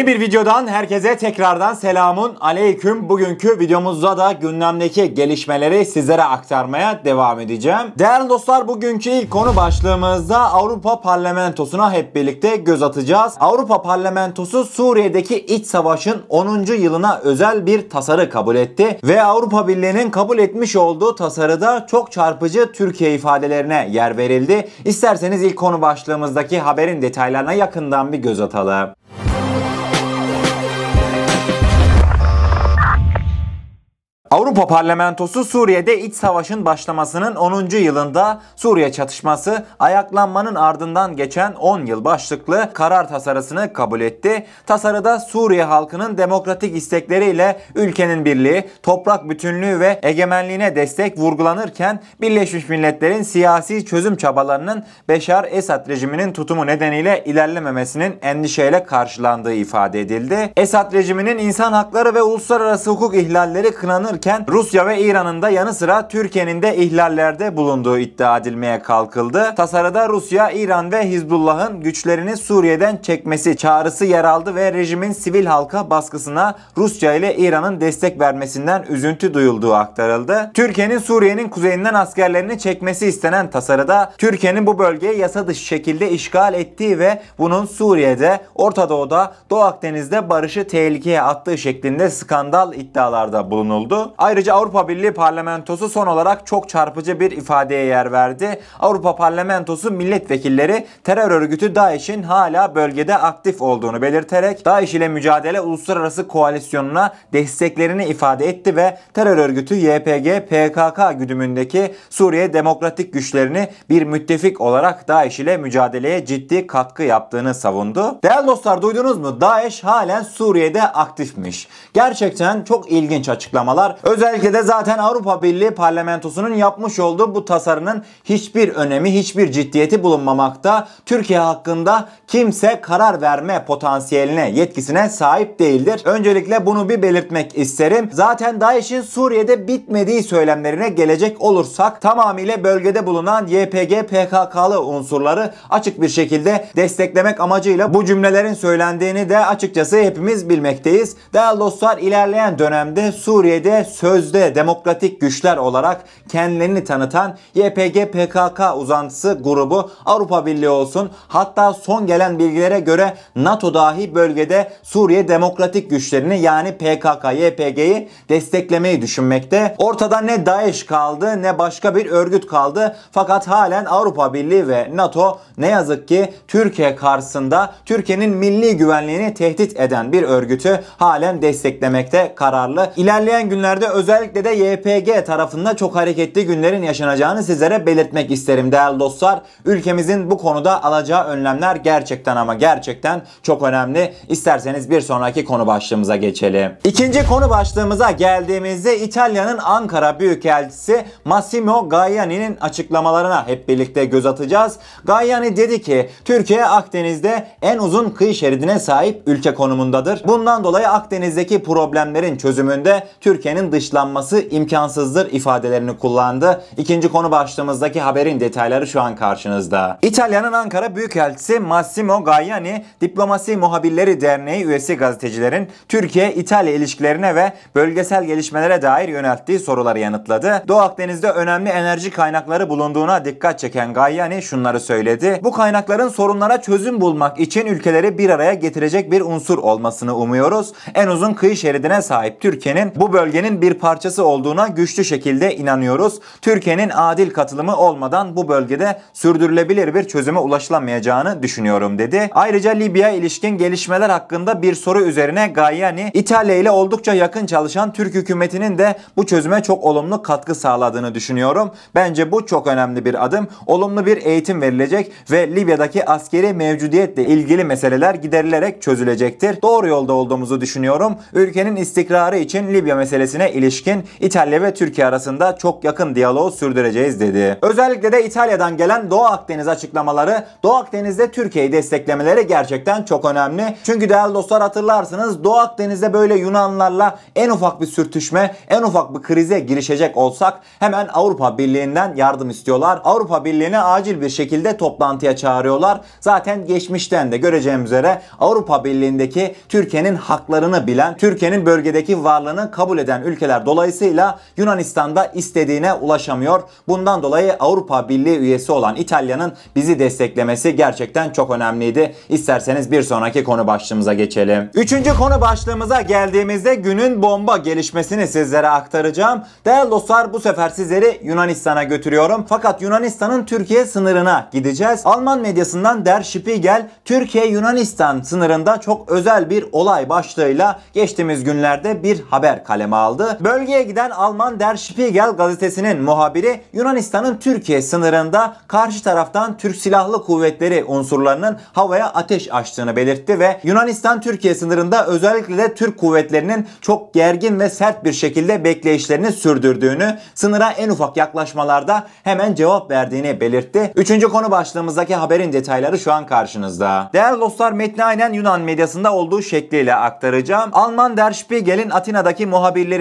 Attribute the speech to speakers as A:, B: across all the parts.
A: Yeni bir videodan herkese tekrardan selamun aleyküm. Bugünkü videomuzda da gündemdeki gelişmeleri sizlere aktarmaya devam edeceğim. Değerli dostlar bugünkü ilk konu başlığımızda Avrupa Parlamentosu'na hep birlikte göz atacağız. Avrupa Parlamentosu Suriye'deki iç savaşın 10. yılına özel bir tasarı kabul etti ve Avrupa Birliği'nin kabul etmiş olduğu tasarıda çok çarpıcı Türkiye ifadelerine yer verildi. İsterseniz ilk konu başlığımızdaki haberin detaylarına yakından bir göz atalım. Avrupa Parlamentosu Suriye'de iç savaşın başlamasının 10. yılında Suriye çatışması ayaklanmanın ardından geçen 10 yıl başlıklı karar tasarısını kabul etti. Tasarıda Suriye halkının demokratik istekleriyle ülkenin birliği, toprak bütünlüğü ve egemenliğine destek vurgulanırken Birleşmiş Milletler'in siyasi çözüm çabalarının Beşar Esad rejiminin tutumu nedeniyle ilerlememesinin endişeyle karşılandığı ifade edildi. Esad rejiminin insan hakları ve uluslararası hukuk ihlalleri kınanır yapılırken Rusya ve İran'ın da yanı sıra Türkiye'nin de ihlallerde bulunduğu iddia edilmeye kalkıldı. Tasarıda Rusya, İran ve Hizbullah'ın güçlerini Suriye'den çekmesi çağrısı yer aldı ve rejimin sivil halka baskısına Rusya ile İran'ın destek vermesinden üzüntü duyulduğu aktarıldı. Türkiye'nin Suriye'nin kuzeyinden askerlerini çekmesi istenen tasarıda Türkiye'nin bu bölgeyi yasa dışı şekilde işgal ettiği ve bunun Suriye'de, Orta Doğu'da, Doğu Akdeniz'de barışı tehlikeye attığı şeklinde skandal iddialarda bulunuldu. Ayrıca Avrupa Birliği Parlamentosu son olarak çok çarpıcı bir ifadeye yer verdi. Avrupa Parlamentosu milletvekilleri terör örgütü DAEŞ'in hala bölgede aktif olduğunu belirterek DAEŞ ile mücadele uluslararası koalisyonuna desteklerini ifade etti ve terör örgütü YPG PKK güdümündeki Suriye Demokratik Güçlerini bir müttefik olarak DAEŞ ile mücadeleye ciddi katkı yaptığını savundu. Değerli dostlar duydunuz mu? DAEŞ halen Suriye'de aktifmiş. Gerçekten çok ilginç açıklamalar. Özellikle de zaten Avrupa Birliği parlamentosunun yapmış olduğu bu tasarının hiçbir önemi, hiçbir ciddiyeti bulunmamakta. Türkiye hakkında kimse karar verme potansiyeline, yetkisine sahip değildir. Öncelikle bunu bir belirtmek isterim. Zaten DAEŞ'in Suriye'de bitmediği söylemlerine gelecek olursak tamamıyla bölgede bulunan YPG PKK'lı unsurları açık bir şekilde desteklemek amacıyla bu cümlelerin söylendiğini de açıkçası hepimiz bilmekteyiz. Değerli dostlar ilerleyen dönemde Suriye'de sözde demokratik güçler olarak kendilerini tanıtan YPG PKK uzantısı grubu Avrupa Birliği olsun hatta son gelen bilgilere göre NATO dahi bölgede Suriye demokratik güçlerini yani PKK YPG'yi desteklemeyi düşünmekte. Ortada ne DAEŞ kaldı ne başka bir örgüt kaldı. Fakat halen Avrupa Birliği ve NATO ne yazık ki Türkiye karşısında Türkiye'nin milli güvenliğini tehdit eden bir örgütü halen desteklemekte kararlı. İlerleyen günlerde özellikle de YPG tarafında çok hareketli günlerin yaşanacağını sizlere belirtmek isterim değerli dostlar. Ülkemizin bu konuda alacağı önlemler gerçekten ama gerçekten çok önemli. İsterseniz bir sonraki konu başlığımıza geçelim. İkinci konu başlığımıza geldiğimizde İtalya'nın Ankara Büyükelçisi Massimo Gaiani'nin açıklamalarına hep birlikte göz atacağız. Gaiani dedi ki Türkiye Akdeniz'de en uzun kıyı şeridine sahip ülke konumundadır. Bundan dolayı Akdeniz'deki problemlerin çözümünde Türkiye'nin dışlanması imkansızdır ifadelerini kullandı. İkinci konu başlığımızdaki haberin detayları şu an karşınızda. İtalya'nın Ankara Büyükelçisi Massimo Gaiani, Diplomasi Muhabirleri Derneği üyesi gazetecilerin Türkiye-İtalya ilişkilerine ve bölgesel gelişmelere dair yönelttiği soruları yanıtladı. Doğu Akdeniz'de önemli enerji kaynakları bulunduğuna dikkat çeken Gaiani şunları söyledi. Bu kaynakların sorunlara çözüm bulmak için ülkeleri bir araya getirecek bir unsur olmasını umuyoruz. En uzun kıyı şeridine sahip Türkiye'nin bu bölgenin bir parçası olduğuna güçlü şekilde inanıyoruz. Türkiye'nin adil katılımı olmadan bu bölgede sürdürülebilir bir çözüme ulaşılamayacağını düşünüyorum dedi. Ayrıca Libya ilişkin gelişmeler hakkında bir soru üzerine Gayani, İtalya ile oldukça yakın çalışan Türk hükümetinin de bu çözüme çok olumlu katkı sağladığını düşünüyorum. Bence bu çok önemli bir adım. Olumlu bir eğitim verilecek ve Libya'daki askeri mevcudiyetle ilgili meseleler giderilerek çözülecektir. Doğru yolda olduğumuzu düşünüyorum. Ülkenin istikrarı için Libya meselesine ilişkin İtalya ve Türkiye arasında çok yakın diyaloğu sürdüreceğiz dedi. Özellikle de İtalya'dan gelen Doğu Akdeniz açıklamaları, Doğu Akdeniz'de Türkiye'yi desteklemeleri gerçekten çok önemli. Çünkü değerli dostlar hatırlarsınız Doğu Akdeniz'de böyle Yunanlarla en ufak bir sürtüşme, en ufak bir krize girişecek olsak hemen Avrupa Birliği'nden yardım istiyorlar. Avrupa Birliği'ne acil bir şekilde toplantıya çağırıyorlar. Zaten geçmişten de göreceğim üzere Avrupa Birliği'ndeki Türkiye'nin haklarını bilen, Türkiye'nin bölgedeki varlığını kabul eden ülkeler dolayısıyla Yunanistan'da istediğine ulaşamıyor. Bundan dolayı Avrupa Birliği üyesi olan İtalya'nın bizi desteklemesi gerçekten çok önemliydi. İsterseniz bir sonraki konu başlığımıza geçelim. Üçüncü konu başlığımıza geldiğimizde günün bomba gelişmesini sizlere aktaracağım. Değerli dostlar bu sefer sizleri Yunanistan'a götürüyorum. Fakat Yunanistan'ın Türkiye sınırına gideceğiz. Alman medyasından Der Spiegel Türkiye-Yunanistan sınırında çok özel bir olay başlığıyla geçtiğimiz günlerde bir haber kaleme aldı. Bölgeye giden Alman Der Spiegel gazetesinin muhabiri Yunanistan'ın Türkiye sınırında karşı taraftan Türk Silahlı Kuvvetleri unsurlarının havaya ateş açtığını belirtti ve Yunanistan Türkiye sınırında özellikle de Türk kuvvetlerinin çok gergin ve sert bir şekilde bekleyişlerini sürdürdüğünü, sınıra en ufak yaklaşmalarda hemen cevap verdiğini belirtti. Üçüncü konu başlığımızdaki haberin detayları şu an karşınızda. Değerli dostlar metni aynen Yunan medyasında olduğu şekliyle aktaracağım. Alman Der Spiegel'in Atina'daki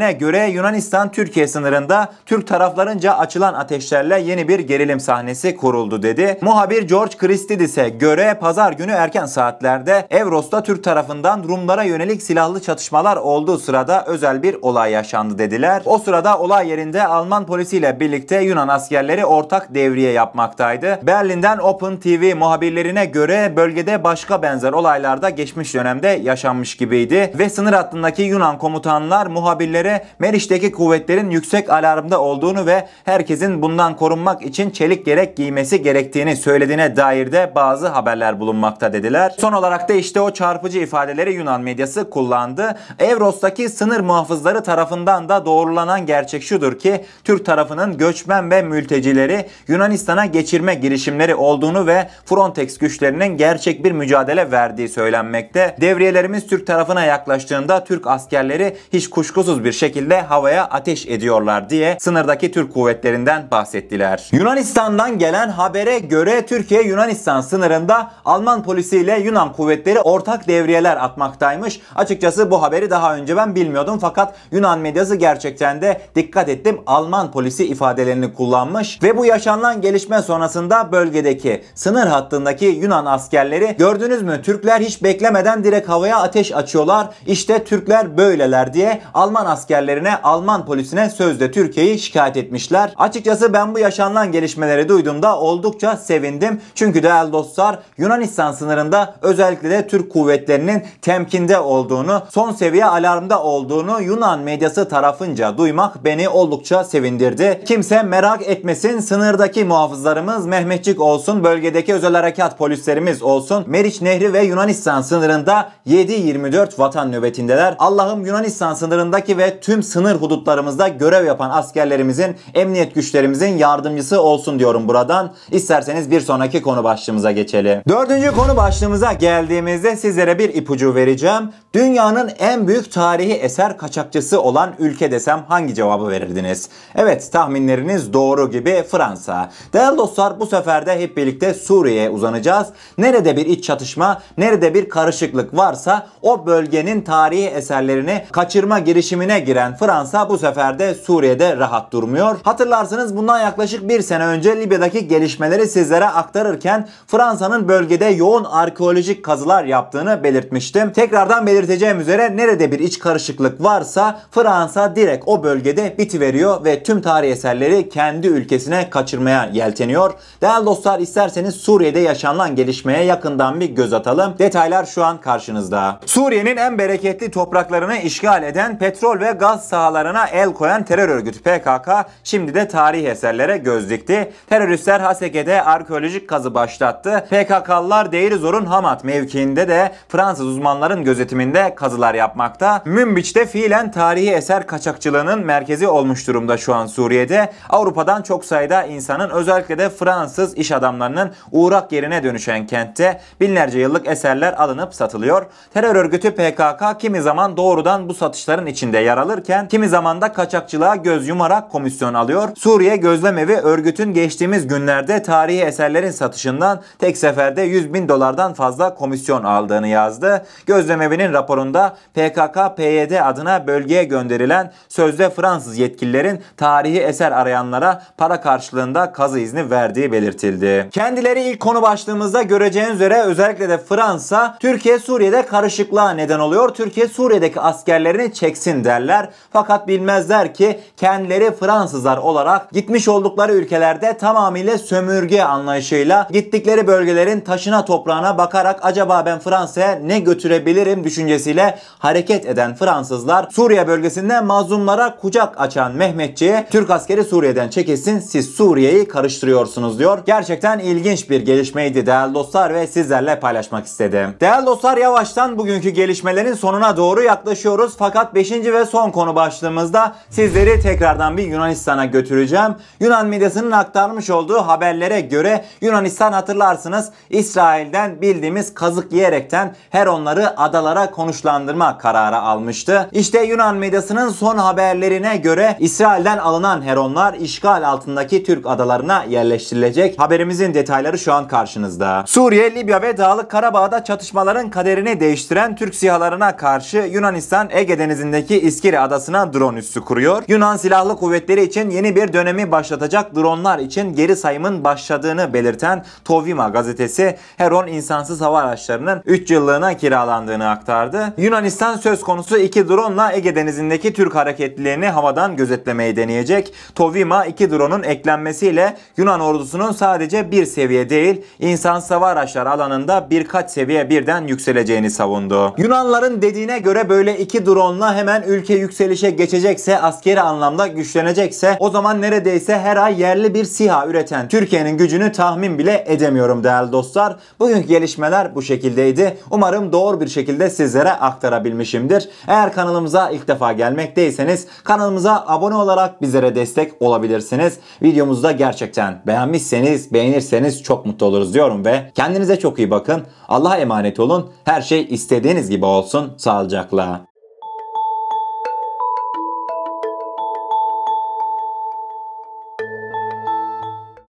A: muhabirlerine göre Yunanistan Türkiye sınırında Türk taraflarınca açılan ateşlerle yeni bir gerilim sahnesi kuruldu dedi. Muhabir George Christidis'e göre pazar günü erken saatlerde Evros'ta Türk tarafından Rumlara yönelik silahlı çatışmalar olduğu sırada özel bir olay yaşandı dediler. O sırada olay yerinde Alman polisiyle birlikte Yunan askerleri ortak devriye yapmaktaydı. Berlin'den Open TV muhabirlerine göre bölgede başka benzer olaylarda geçmiş dönemde yaşanmış gibiydi ve sınır hattındaki Yunan komutanlar muhabirlere Meriç'teki kuvvetlerin yüksek alarmda olduğunu ve herkesin bundan korunmak için çelik gerek giymesi gerektiğini söylediğine dair de bazı haberler bulunmakta dediler. Son olarak da işte o çarpıcı ifadeleri Yunan medyası kullandı. Evros'taki sınır muhafızları tarafından da doğrulanan gerçek şudur ki Türk tarafının göçmen ve mültecileri Yunanistan'a geçirme girişimleri olduğunu ve Frontex güçlerinin gerçek bir mücadele verdiği söylenmekte. Devriyelerimiz Türk tarafına yaklaştığında Türk askerleri hiç kuşkusuz bir şekilde havaya ateş ediyorlar diye sınırdaki Türk kuvvetlerinden bahsettiler. Yunanistan'dan gelen habere göre Türkiye Yunanistan sınırında Alman polisiyle Yunan kuvvetleri ortak devriyeler atmaktaymış. Açıkçası bu haberi daha önce ben bilmiyordum fakat Yunan medyası gerçekten de dikkat ettim Alman polisi ifadelerini kullanmış ve bu yaşanılan gelişme sonrasında bölgedeki sınır hattındaki Yunan askerleri gördünüz mü Türkler hiç beklemeden direkt havaya ateş açıyorlar. İşte Türkler böyleler diye Alman askerlerine Alman polisine sözde Türkiye'yi şikayet etmişler. Açıkçası ben bu yaşanılan gelişmeleri duyduğumda oldukça sevindim. Çünkü değerli dostlar Yunanistan sınırında özellikle de Türk kuvvetlerinin temkinde olduğunu, son seviye alarmda olduğunu Yunan medyası tarafınca duymak beni oldukça sevindirdi. Kimse merak etmesin sınırdaki muhafızlarımız Mehmetçik olsun, bölgedeki özel harekat polislerimiz olsun. Meriç Nehri ve Yunanistan sınırında 7-24 vatan nöbetindeler. Allah'ım Yunanistan sınırındaki ve tüm sınır hudutlarımızda görev yapan askerlerimizin, emniyet güçlerimizin yardımcısı olsun diyorum buradan. İsterseniz bir sonraki konu başlığımıza geçelim. Dördüncü konu başlığımıza geldiğimizde sizlere bir ipucu vereceğim. Dünyanın en büyük tarihi eser kaçakçısı olan ülke desem hangi cevabı verirdiniz? Evet tahminleriniz doğru gibi Fransa. Değerli dostlar bu sefer de hep birlikte Suriye'ye uzanacağız. Nerede bir iç çatışma, nerede bir karışıklık varsa o bölgenin tarihi eserlerini kaçırma girişimine giren Fransa bu sefer de Suriye'de rahat durmuyor. Hatırlarsınız bundan yaklaşık bir sene önce Libya'daki gelişmeleri sizlere aktarırken Fransa'nın bölgede yoğun arkeolojik kazılar yaptığını belirtmiştim. Tekrardan belirteceğim üzere nerede bir iç karışıklık varsa Fransa direkt o bölgede bitiveriyor ve tüm tarih eserleri kendi ülkesine kaçırmaya yelteniyor. Değerli dostlar isterseniz Suriye'de yaşanılan gelişmeye yakından bir göz atalım. Detaylar şu an karşınızda. Suriye'nin en bereketli topraklarını işgal eden petrol ve gaz sahalarına el koyan terör örgütü PKK şimdi de tarih eserlere göz dikti. Teröristler Haseke'de arkeolojik kazı başlattı. PKK'lılar Deirizor'un Hamat mevkiinde de Fransız uzmanların gözetiminde kazılar yapmakta. Münbiç'te fiilen tarihi eser kaçakçılığının merkezi olmuş durumda şu an Suriye'de. Avrupa'dan çok sayıda insanın özellikle de Fransız iş adamlarının uğrak yerine dönüşen kentte binlerce yıllık eserler alınıp satılıyor. Terör örgütü PKK kimi zaman doğrudan bu satışların içinde yer alırken kimi zaman da kaçakçılığa göz yumarak komisyon alıyor. Suriye Gözlemevi örgütün geçtiğimiz günlerde tarihi eserlerin satışından tek seferde 100 bin dolardan fazla komisyon aldığını yazdı. Gözlemevinin raporunda PKK-PYD adına bölgeye gönderilen sözde Fransız yetkililerin tarihi eser arayanlara para karşılığında kazı izni verdiği belirtildi. Kendileri ilk konu başlığımızda göreceğiniz üzere özellikle de Fransa Türkiye Suriye'de karışıklığa neden oluyor. Türkiye Suriye'deki askerlerini çeksin derler. Fakat bilmezler ki kendileri Fransızlar olarak gitmiş oldukları ülkelerde tamamıyla sömürge anlayışıyla gittikleri bölgelerin taşına toprağına bakarak acaba ben Fransa'ya ne götürebilirim düşüncesiyle hareket eden Fransızlar Suriye bölgesinde mazlumlara kucak açan Mehmetçi'ye Türk askeri Suriye'den çekilsin siz Suriye'yi karıştırıyorsunuz diyor. Gerçekten ilginç bir gelişmeydi değerli dostlar ve sizlerle paylaşmak istedim. Değerli dostlar yavaştan bugünkü gelişmelerin sonuna doğru yaklaşıyoruz. Fakat 5. ve son konu başlığımızda sizleri tekrardan bir Yunanistan'a götüreceğim. Yunan medyasının aktarmış olduğu haberlere göre Yunanistan hatırlarsınız İsrail'den bildiğimiz kazık yiyerekten her onları adalara konuşlandırma kararı almıştı. İşte Yunan medyasının son haberlerine göre İsrail'den alınan heronlar işgal altındaki Türk adalarına yerleştirilecek. Haberimizin detayları şu an karşınızda. Suriye, Libya ve Dağlık Karabağ'da çatışmaların kaderini değiştiren Türk sihalarına karşı Yunanistan Ege Denizi'ndeki İskiri adasına drone üssü kuruyor. Yunan Silahlı Kuvvetleri için yeni bir dönemi başlatacak dronlar için geri sayımın başladığını belirten Tovima gazetesi Heron insansız hava araçlarının 3 yıllığına kiralandığını aktardı. Yunanistan söz konusu iki drone'la Ege Denizi'ndeki Türk hareketlilerini havadan gözetlemeyi deneyecek. Tovima iki drone'un eklenmesiyle Yunan ordusunun sadece bir seviye değil insansız hava araçlar alanında birkaç seviye birden yükseleceğini savundu. Yunanların dediğine göre böyle iki drone'la hemen ülke yükselişe geçecekse askeri anlamda güçlenecekse o zaman neredeyse her ay yerli bir SİHA üreten Türkiye'nin gücünü tahmin bile edemiyorum değerli dostlar. Bugünkü gelişmeler bu şekildeydi. Umarım doğru bir şekilde sizlere aktarabilmişimdir. Eğer kanalımıza ilk defa gelmekteyseniz kanalımıza abone olarak bizlere destek olabilirsiniz. Videomuzu da gerçekten beğenmişseniz, beğenirseniz çok mutlu oluruz diyorum ve kendinize çok iyi bakın. Allah'a emanet olun. Her şey istediğiniz gibi olsun. Sağlıcakla.